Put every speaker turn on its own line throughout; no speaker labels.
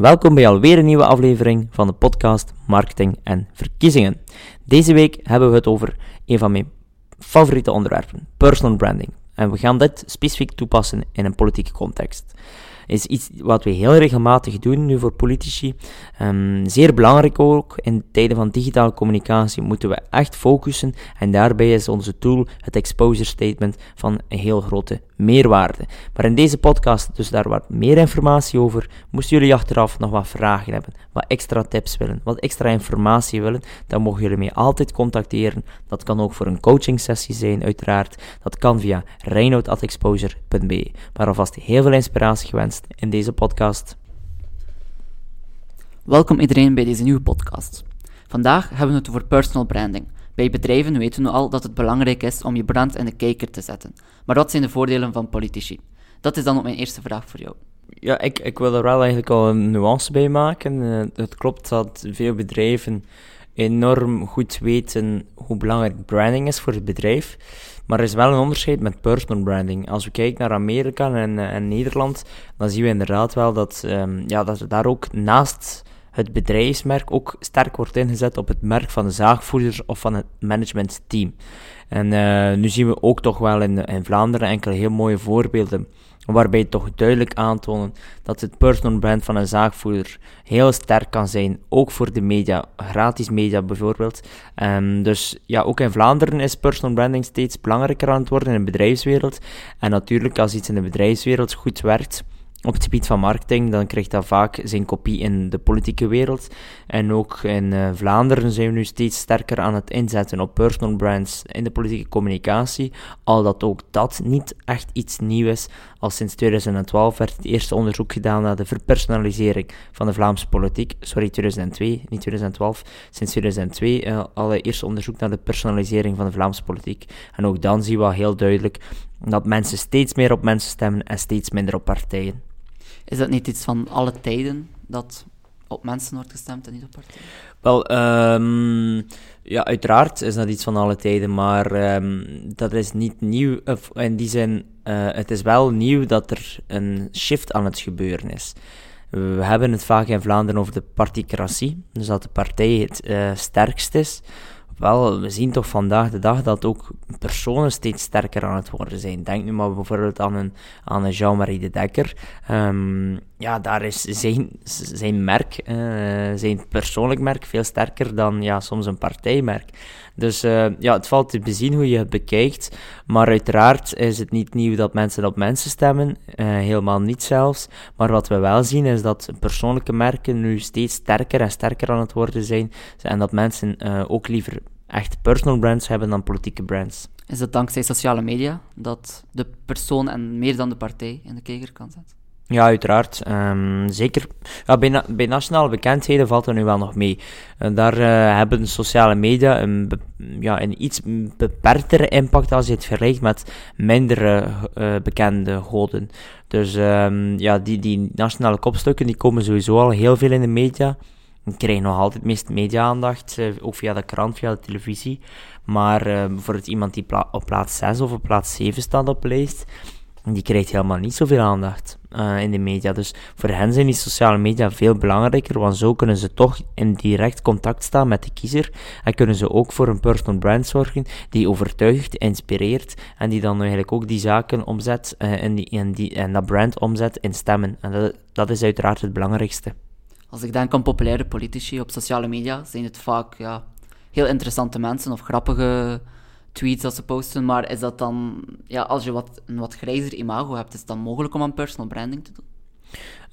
Welkom bij alweer een nieuwe aflevering van de podcast Marketing en Verkiezingen. Deze week hebben we het over een van mijn favoriete onderwerpen, personal branding. En we gaan dit specifiek toepassen in een politieke context is iets wat we heel regelmatig doen nu voor politici. Um, zeer belangrijk ook, in tijden van digitale communicatie moeten we echt focussen en daarbij is onze tool, het exposure statement, van een heel grote meerwaarde. Maar in deze podcast dus daar wat meer informatie over. Moesten jullie achteraf nog wat vragen hebben, wat extra tips willen, wat extra informatie willen, dan mogen jullie mij altijd contacteren. Dat kan ook voor een coaching sessie zijn, uiteraard. Dat kan via reinoud.exposure.be. Maar alvast heel veel inspiratie gewenst in deze podcast.
Welkom iedereen bij deze nieuwe podcast. Vandaag hebben we het over personal branding. Bij bedrijven weten we al dat het belangrijk is om je brand in de kijker te zetten. Maar wat zijn de voordelen van politici? Dat is dan ook mijn eerste vraag voor jou.
Ja, ik, ik wil er wel eigenlijk al een nuance bij maken. Uh, het klopt dat veel bedrijven enorm goed weten hoe belangrijk branding is voor het bedrijf. Maar er is wel een onderscheid met personal branding. Als we kijken naar Amerika en, eh, en Nederland, dan zien we inderdaad wel dat, um, ja, dat daar ook naast het bedrijfsmerk ook sterk wordt ingezet op het merk van de zaagvoerder of van het managementteam. En uh, nu zien we ook toch wel in, in Vlaanderen enkele heel mooie voorbeelden waarbij toch duidelijk aantonen dat het personal brand van een zaakvoerder heel sterk kan zijn, ook voor de media, gratis media bijvoorbeeld. Um, dus ja, ook in Vlaanderen is personal branding steeds belangrijker aan het worden in de bedrijfswereld. En natuurlijk, als iets in de bedrijfswereld goed werkt, op het gebied van marketing, dan krijgt dat vaak zijn kopie in de politieke wereld. En ook in uh, Vlaanderen zijn we nu steeds sterker aan het inzetten op personal brands in de politieke communicatie. Al dat ook dat niet echt iets nieuws is. Al sinds 2012 werd het eerste onderzoek gedaan naar de verpersonalisering van de Vlaamse politiek. Sorry, 2002, niet 2012. Sinds 2002 uh, al het eerste onderzoek naar de personalisering van de Vlaamse politiek. En ook dan zien we heel duidelijk dat mensen steeds meer op mensen stemmen en steeds minder op partijen.
Is dat niet iets van alle tijden dat op mensen wordt gestemd en niet op partijen?
Wel, um, ja, uiteraard is dat iets van alle tijden, maar um, dat is niet nieuw. Of in die zin, uh, het is wel nieuw dat er een shift aan het gebeuren is. We hebben het vaak in Vlaanderen over de particratie, dus dat de partij het uh, sterkst is. Wel, we zien toch vandaag de dag dat ook personen steeds sterker aan het worden zijn. Denk nu maar bijvoorbeeld aan een, aan een Jean-Marie de Dekker. Um, ja, daar is zijn, zijn merk, uh, zijn persoonlijk merk, veel sterker dan ja, soms een partijmerk. Dus uh, ja, het valt te bezien hoe je het bekijkt. Maar uiteraard is het niet nieuw dat mensen op mensen stemmen. Uh, helemaal niet zelfs. Maar wat we wel zien is dat persoonlijke merken nu steeds sterker en sterker aan het worden zijn. En dat mensen ook liever echt personal brands hebben dan politieke brands.
Is het dankzij sociale media dat de persoon en meer dan de partij in de kijker kan zetten?
Ja, uiteraard. Um, zeker. Ja, bij, bij, nationale bekendheden valt er nu wel nog mee. Uh, daar uh, hebben sociale media een, ja, een iets beperktere impact als je het vergelijkt met minder uh, bekende goden. Dus um, ja, die, die nationale kopstukken die komen sowieso al heel veel in de media. Die krijgen nog altijd meest media-aandacht, ook via de krant, via de televisie. Maar bijvoorbeeld iemand die op plaats 6 of op plaats 7 staat op lijst, die krijgt helemaal niet zoveel aandacht uh, in de media. Dus voor hen zijn die sociale media veel belangrijker, want zo kunnen ze toch in direct contact staan met de kiezer en kunnen ze ook voor een personal brand zorgen die overtuigt, inspireert en die dan eigenlijk ook die zaken omzet en, die, en, die, en dat brand omzet in stemmen. En dat, dat is uiteraard het belangrijkste.
Als ik denk aan populaire politici op sociale media, zijn het vaak ja, heel interessante mensen of grappige tweets dat ze posten, maar is dat dan, ja, als je wat, een wat grijzer imago hebt, is het dan mogelijk om aan personal branding te doen?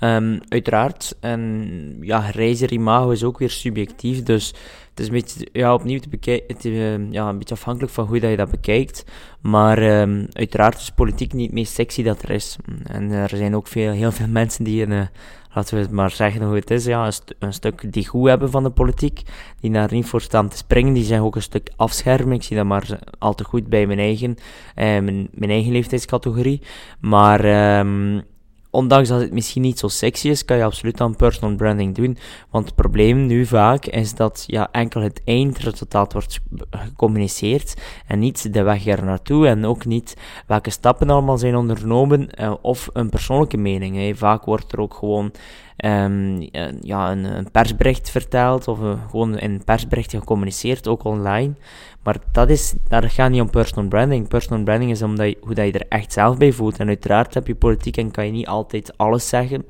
Um, uiteraard. En ja, grijzer imago is ook weer subjectief, dus het is een beetje, ja, opnieuw te bekijken, uh, ja, een beetje afhankelijk van hoe dat je dat bekijkt. Maar um, uiteraard is politiek niet het meest sexy dat er is. En er zijn ook veel, heel veel mensen die een, laten we het maar zeggen hoe het is, ja, een, een, stuk die goed hebben van de politiek, die daar niet voor staan te springen, die zijn ook een stuk afschermen. Ik zie dat maar al te goed bij mijn eigen, eh, mijn, eigen leeftijdscategorie. Maar um, ondanks dat het misschien niet zo sexy is, kan je absoluut aan personal branding doen. Want het probleem nu vaak is dat ja, enkel het eindresultaat wordt gecommuniceerd en niet de weg er naartoe en ook niet welke stappen allemaal zijn ondernomen uh, of een persoonlijke mening. Vaak wordt er ook gewoon ehm, ja, een, een, persbericht vertelt of gewoon in persbericht gecommuniceerd, ook online. Maar dat, is, dat gaat niet om personal branding. Personal branding is omdat je, hoe dat je er echt zelf bij voelt. En uiteraard heb je politiek en kan je niet altijd alles zeggen.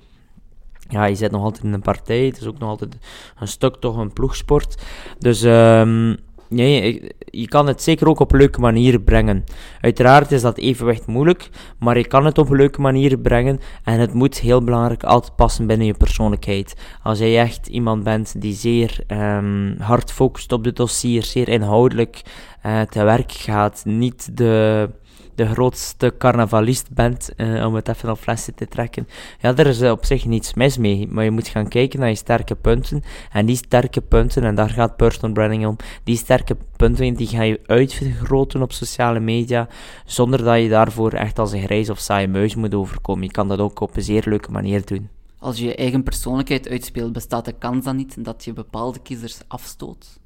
Ja, je zit nog altijd in een partij. Het is ook nog altijd een stuk toch een ploegsport. Dus um, nee, je kan het zeker ook op leuke manieren brengen. Uiteraard is dat evenwicht moeilijk, maar je kan het op leuke manieren brengen. En het moet heel belangrijk altijd passen binnen je persoonlijkheid. Als jij echt iemand bent die zeer um, hard focust op de dossier, zeer inhoudelijk uh, te werk gaat, niet de de grootste carnavalist bent, uh, om het even op flessen te trekken. Ja, daar is op zich niets mis mee, maar je moet gaan kijken naar je sterke punten. En die sterke punten, en daar gaat personal branding om, die sterke punten die ga je uitvergroten op sociale media, zonder dat je daarvoor echt als een grijs of saaie muis moet overkomen. Je kan dat ook op een zeer leuke manier doen.
Als je je eigen persoonlijkheid uitspeelt, bestaat de kans dan niet dat je bepaalde kiezers afstoot?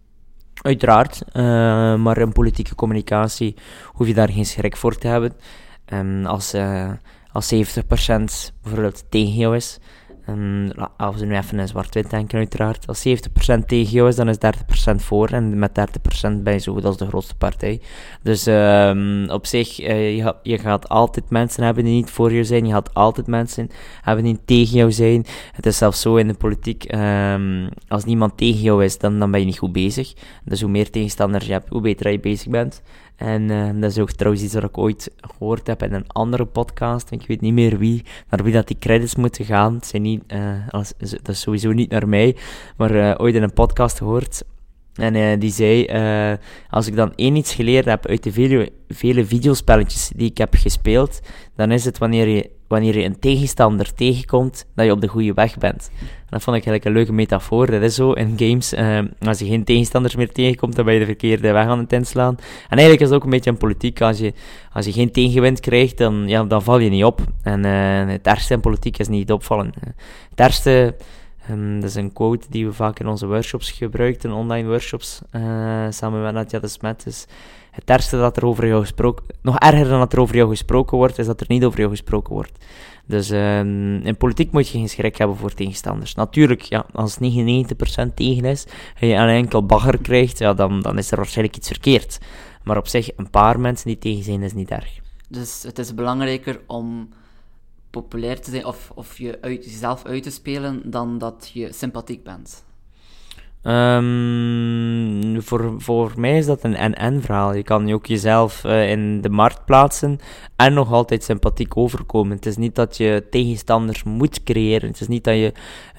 Uiteraard, uh, maar in politieke communicatie hoef je daar geen schrik voor te hebben. Um, als, uh, als 70% bijvoorbeeld tegen jou is, als we nu even in zwart-wit denken uiteraard, als 70% tegen jou is, dan is 30% voor en met 30% ben je zo goed als de grootste partij. Dus um, op zich, uh, je, gaat altijd mensen hebben die niet voor jou zijn, je gaat altijd mensen hebben die tegen jou zijn. Het is zelfs zo in de politiek, um, als niemand tegen jou is, dan, dan ben je niet goed bezig. Dus hoe meer tegenstanders je hebt, hoe beter je bezig bent. En uh, dat is ook trouwens iets wat ik ooit gehoord heb in een andere podcast. Ik weet niet meer wie, naar wie dat die credits moeten gaan. Het zijn niet, uh, als, dat is sowieso niet naar mij, maar uh, ooit in een podcast gehoord. En die zei, als ik dan één iets geleerd heb uit de vele, vele videospelletjes die ik heb gespeeld, dan is het wanneer je wanneer je een tegenstander tegenkomt, dat je op de goede weg bent. En dat vond ik eigenlijk een leuke metafoor. Dat is zo in games. Uh, als je geen tegenstanders meer tegenkomt, dan ben je de verkeerde weg aan het inslaan. En eigenlijk is het ook een beetje in politiek. Als je, als je geen tegenwind krijgt, dan, ja, dan val je niet op. En het ergste in politiek is niet opvallen. Het. Um, dat is een quote die we vaak in onze workshops gebruiken, online workshops, uh, samen met Nadja de Smet. Dus het ergste dat er over jou gesproken... Nog erger dan dat er over jou gesproken wordt, is dat er niet over jou gesproken wordt. Dus uh, in politiek moet je geen schrik hebben voor tegenstanders. Natuurlijk, ja, als 99% tegen is en je een enkel bagger krijgt, ja, dan, dan is er waarschijnlijk iets verkeerd. Maar op zich, een paar mensen die tegen zijn, is niet erg.
Dus het is belangrijker om populair te zijn of, of je uit, jezelf uit te spelen dan dat je sympathiek bent.
Um, voor, voor mij is dat een en-en verhaal. Je kan ook jezelf uh, in de markt plaatsen en nog altijd sympathiek overkomen. Het is niet dat je tegenstanders moet creëren. Het is niet dat je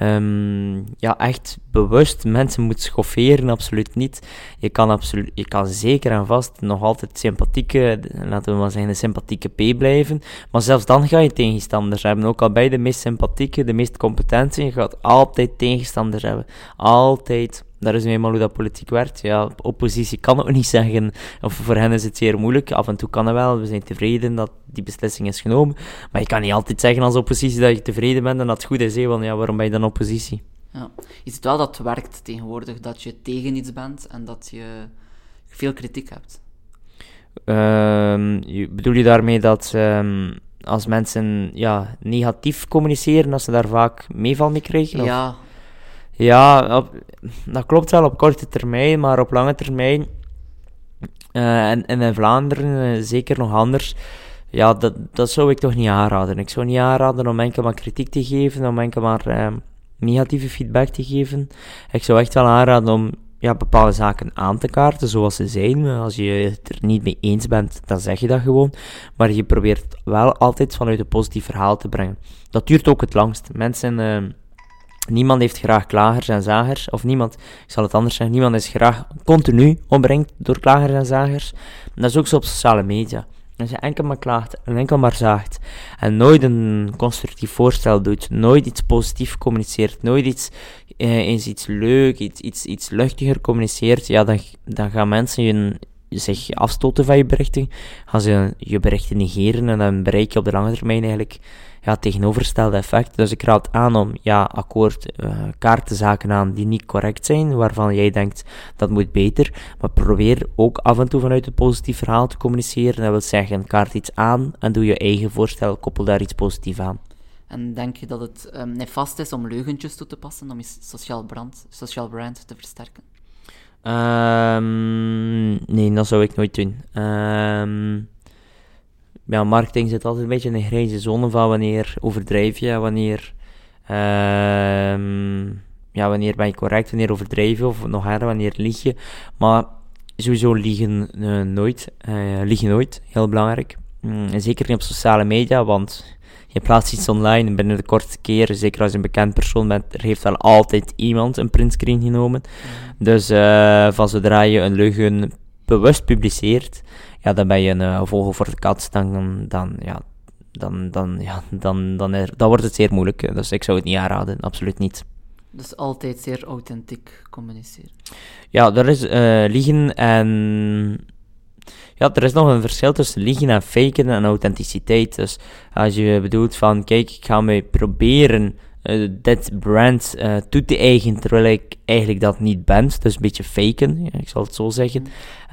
um, ja, echt bewust mensen moet schofferen, absoluut niet. Je kan, absoluut, je kan zeker en vast nog altijd sympathieke, laten we maar zeggen, de sympathieke P blijven. Maar zelfs dan ga je tegenstanders hebben. Ook al bij de meest sympathieke, de meest competente, je gaat altijd tegenstanders hebben. Altijd. Dat is nu eenmaal hoe dat politiek werkt. Ja, oppositie kan ook niet zeggen, of voor hen is het zeer moeilijk. Af en toe kan het wel, we zijn tevreden dat die beslissing is genomen. Maar je kan niet altijd zeggen als oppositie dat je tevreden bent en dat het goed is, want ja, waarom ben je dan oppositie?
Ja. Is het wel dat het werkt tegenwoordig, dat je tegen iets bent en dat je veel kritiek hebt?
Um, bedoel je daarmee dat um, als mensen ja, negatief communiceren, dat ze daar vaak meeval mee krijgen? Of?
Ja,
ja, op, dat klopt wel op korte termijn, maar op lange termijn, uh, en, en in Vlaanderen uh, zeker nog anders, ja, dat, dat zou ik toch niet aanraden. Ik zou niet aanraden om enkel maar kritiek te geven, om enkel maar uh, negatieve feedback te geven. Ik zou echt wel aanraden om ja, bepaalde zaken aan te kaarten zoals ze zijn. Als je het er niet mee eens bent, dan zeg je dat gewoon. Maar je probeert wel altijd vanuit een positief verhaal te brengen. Dat duurt ook het langst. Mensen Niemand heeft graag klagers en zagers, of niemand, ik zal het anders zeggen, niemand is graag continu omringd door klagers en zagers. Dat is ook zo op sociale media. Als je enkel maar klaagt en enkel maar zaagt. En nooit een constructief voorstel doet, nooit iets positief communiceert, nooit iets, eh, eens iets leuk, iets, iets, iets luchtiger communiceert, ja, dan, dan gaan mensen je, zich afstoten van je berichten, gaan ze je berichten negeren en dan bereik je op de lange termijn eigenlijk ja, tegenovergestelde effect. Dus ik raad aan om, ja, akkoord, uh, kaartenzaken aan die niet correct zijn, waarvan jij denkt dat moet beter, maar probeer ook af en toe vanuit het positief verhaal te communiceren. Dat wil zeggen, kaart iets aan en doe je eigen voorstel, koppel daar iets positiefs aan.
En denk je dat het um, nefast is om leugentjes toe te passen om je sociaal brand, social brand te versterken?
Um, nee, dat zou ik nooit doen. Um, ja, marketing zit altijd een beetje in de grijze zone van wanneer overdrijf je, wanneer, um, ja, wanneer ben je correct, wanneer overdrijf je, of nog harder, wanneer lieg je. Maar sowieso liegen uh, nooit, uh, liegen nooit, heel belangrijk. Mm, zeker niet op sociale media, want je plaatst iets online en binnen de kortste keer, zeker als je een bekend persoon bent, er heeft wel altijd iemand een printscreen genomen. Mm. Dus uh, van zodra je een leugen bewust publiceert, ja, dan ben je een uh, vogel voor de kat, dan, dan, ja, dan, dan, ja, dan, dan, er, dan wordt het zeer moeilijk. Dus ik zou het niet aanraden, absoluut niet.
Dus altijd zeer authentiek communiceren.
Ja, er is uh, liegen en ja, er is nog een verschil tussen liegen en faken en authenticiteit. Dus als je bedoelt van, kijk, ik ga me proberen uh, dit brand uh, toe te eigenen, terwijl ik eigenlijk dat niet ben. Dus een beetje faken, ik zal het zo zeggen.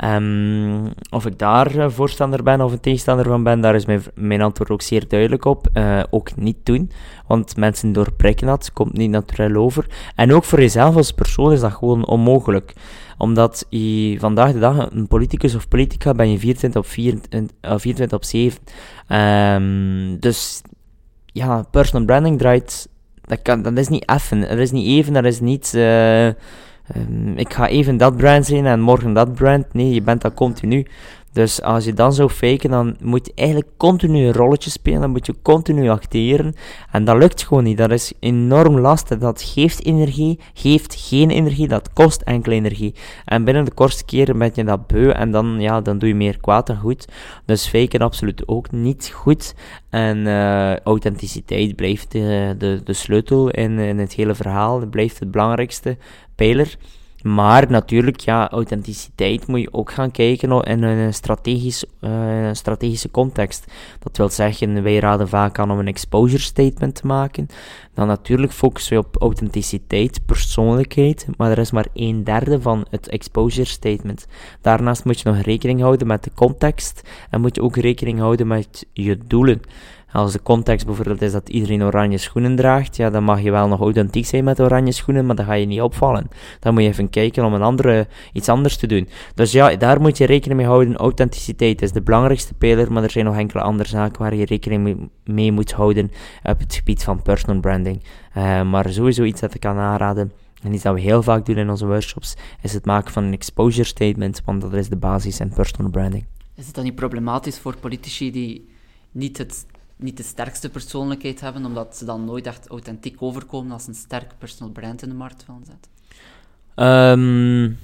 Um, of ik daar uh, voorstander ben of een tegenstander van ben, daar is mijn, mijn antwoord ook zeer duidelijk op. ook niet doen, want mensen doorprikken dat, komt niet natuurlijk over. En ook voor jezelf als persoon is dat gewoon onmogelijk omdat je vandaag de dag een politicus of politica ben je 24 op, 24, 24 op 7. Um, dus ja, personal branding draait dat, kan, dat is niet even. Dat is niet even, dat is niet... Uh, um, ik ga even dat brand zijn en morgen dat brand. Nee, je bent dat continu. Dus als je dan zou faken, dan moet je eigenlijk continu een rolletje spelen, dan moet je continu acteren. En dat lukt gewoon niet. Dat is enorm lastig. Dat geeft energie, geeft geen energie, dat kost enkel energie. En binnen de kortste keren ben je dat beu en dan, ja, dan doe je meer kwaad dan goed. Dus faken absoluut ook niet goed. En uh, authenticiteit blijft de, de, de sleutel in, in het hele verhaal. Dat blijft het belangrijkste pijler. Maar natuurlijk, ja, authenticiteit moet je ook gaan kijken in een, strategisch, uh, strategische context. Dat wil zeggen, wij raden vaak aan om een exposure statement te maken. Dan natuurlijk focussen we op authenticiteit, persoonlijkheid, maar er is maar een derde van het exposure statement. Daarnaast moet je nog rekening houden met de context en moet je ook rekening houden met je doelen. Als de context bijvoorbeeld is dat iedereen oranje schoenen draagt, ja, dan mag je wel nog authentiek zijn met oranje schoenen, maar dan ga je niet opvallen. Dan moet je even kijken om een andere, iets anders te doen. Dus ja, daar moet je rekening mee houden. Authenticiteit is de belangrijkste pijler, maar er zijn nog enkele andere zaken waar je rekening mee moet houden op het gebied van personal branding. Uh, maar sowieso iets dat ik kan aanraden. En iets dat we heel vaak doen in onze workshops, is het maken van een exposure statement, want dat is de basis in personal branding.
Is het dan niet problematisch voor politici die niet het niet de sterkste persoonlijkheid hebben, omdat ze dan nooit echt authentiek overkomen als een sterk personal brand in de markt willen zetten?
Um,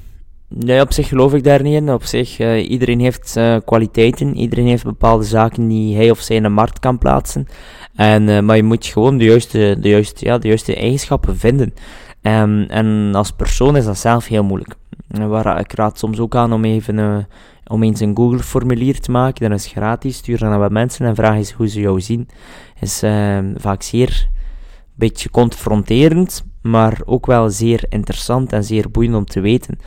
nee, op zich geloof ik daar niet in. Op zich, uh, iedereen heeft uh, kwaliteiten, iedereen heeft bepaalde zaken die hij of zij in de markt kan plaatsen. En, uh, maar je moet gewoon de juiste, de, juiste, ja, de juiste eigenschappen vinden. Um, en als persoon is dat zelf heel moeilijk. Waar ik raad soms ook aan om even om eens een Google-formulier te maken. Dat is gratis. Stuur dan aan wat mensen en vraag eens hoe ze jou zien. Is uh, vaak zeer een beetje confronterend, maar ook wel zeer interessant en zeer boeiend om te weten.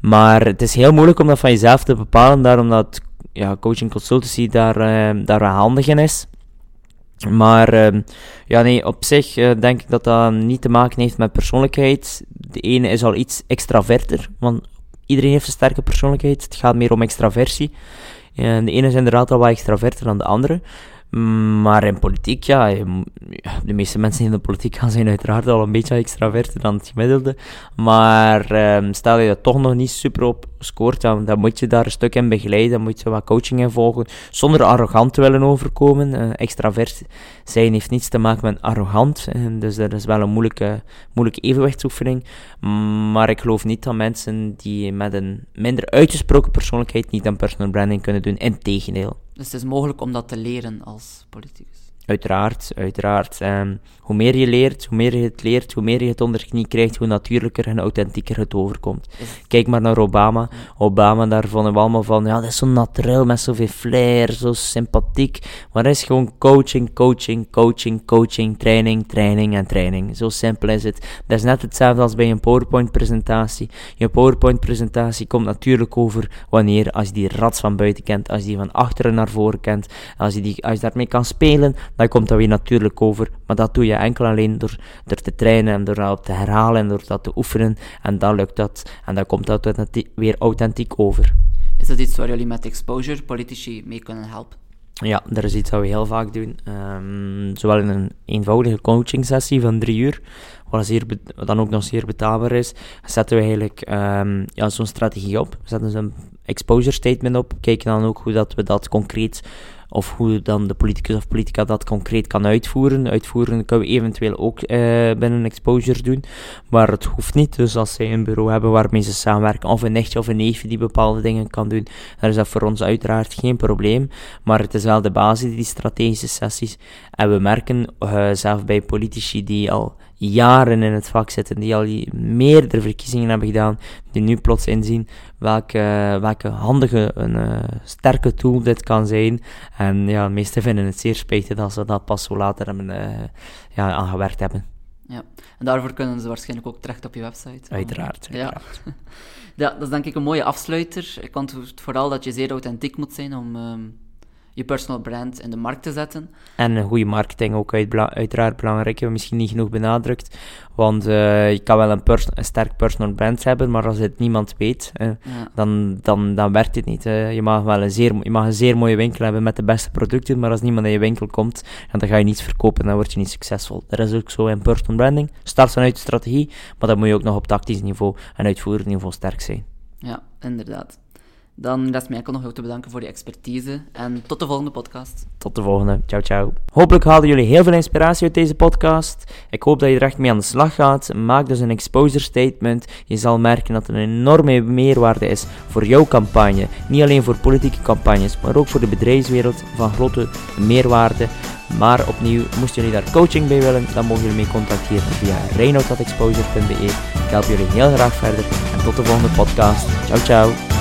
Maar het is heel moeilijk om dat van jezelf te bepalen, daarom dat ja, coaching consultancy daar, uh, daar handig in is. Maar uh, ja, nee, op zich uh, denk ik dat dat niet te maken heeft met persoonlijkheid. De ene is al iets extraverter, want iedereen heeft een sterke persoonlijkheid. Het gaat meer om extraversie. En de ene is inderdaad al wat extraverter dan de andere. Maar in politiek, ja, de meeste mensen in de politiek gaan zijn uiteraard al een beetje extraverter dan het gemiddelde. Maar um, stel je dat toch nog niet super op scoort, dan, moet je daar een stuk in begeleiden, dan moet je wat coaching in volgen, zonder arrogant te willen overkomen. Uh, zijn heeft niets te maken met arrogant, en dus dat is wel een moeilijke, moeilijke evenwichtsoefening. Maar ik geloof niet dat mensen die met een minder uitgesproken persoonlijkheid niet aan personal branding kunnen doen, integendeel.
Dus het is mogelijk om dat te leren als politicus?
Uiteraard, uiteraard. Um, hoe meer je leert, hoe meer je het leert, hoe meer je het onder knie krijgt, hoe natuurlijker en authentieker het overkomt. Kijk maar naar Obama. Obama, daar vonden we allemaal van, ja, dat is zo natuurlijk, met zoveel flair, zo sympathiek. Maar dat is gewoon coaching, coaching, coaching, coaching, training, training en training. Zo simpel is het. Dat is net hetzelfde als bij een PowerPoint-presentatie. Je PowerPoint-presentatie komt natuurlijk over wanneer, als je die rats van buiten kent, als je die van achteren naar voren kent, als je, die, als je daarmee kan spelen, dan komt dat weer natuurlijk over. Maar dat doe je enkel alleen door, door te trainen en door dat te herhalen en door dat te oefenen. En dan lukt dat. En dan komt dat weer authentiek over.
Is dat iets waar jullie met exposure politici mee kunnen helpen?
Ja, dat is iets wat we heel vaak doen. Um, zowel in een eenvoudige coaching sessie van drie uur, wat, zeer dan ook nog zeer betaalbaar is, zetten we eigenlijk um, ja, zo'n strategie op. We zetten zo'n exposure statement op, kijken dan ook hoe dat we dat concreet of hoe dan de politicus of politica dat concreet kan uitvoeren. Uitvoeren kunnen we eventueel ook uh, binnen exposure doen, maar het hoeft niet. Dus als zij een bureau hebben waarmee ze samenwerken, of een nichtje of een neefje die bepaalde dingen kan doen, dan is dat voor ons uiteraard geen probleem. Maar het is wel de basis, die strategische sessies. En we merken uh, zelf bij politici die al jaren in het vak zitten, die al meerdere verkiezingen hebben gedaan, die nu plots inzien welke, welke handige, een uh, sterke tool dit kan zijn. En ja, de meesten vinden het zeer spijtig dat ze dat pas zo later hebben uh, ja, aangewerkt hebben.
Ja, en daarvoor kunnen ze waarschijnlijk ook terecht op je website.
Uiteraard,
Ja. ja, dat is denk ik een mooie afsluiter. Ik vond vooral dat je zeer authentiek moet zijn om... Um je personal brand in de markt te zetten.
En een goede marketing ook uit, uiteraard belangrijk. We misschien niet genoeg benadrukt. Want uh, je kan wel een, een, sterk personal brand hebben, maar als het niemand weet, uh, ja. dan, dan, dan werkt het niet. Uh. Je, mag wel een zeer, je mag een zeer mooie winkel hebben met de beste producten, maar als niemand in je winkel komt, dan ga je niets verkopen en dan word je niet succesvol. Dat is ook zo in personal branding. Start vanuit de strategie, maar dan moet je ook nog op tactisch niveau en uitvoerend niveau sterk zijn.
Ja, inderdaad. Dan rest mij enkel nog jou te bedanken voor je expertise. En tot de volgende podcast.
Tot de volgende. Ciao, ciao. Hopelijk haalden jullie heel veel inspiratie uit deze podcast. Ik hoop dat je er echt mee aan de slag gaat. Maak dus een exposure statement. Je zal merken dat er een enorme meerwaarde is voor jouw campagne. Niet alleen voor politieke campagnes, maar ook voor de bedrijfswereld van grote meerwaarde. Maar opnieuw, moesten jullie daar coaching bij willen, dan mogen jullie mee contacteren via reinoud.exposure.be. Ik help jullie heel graag verder en tot de volgende podcast. Ciao, ciao.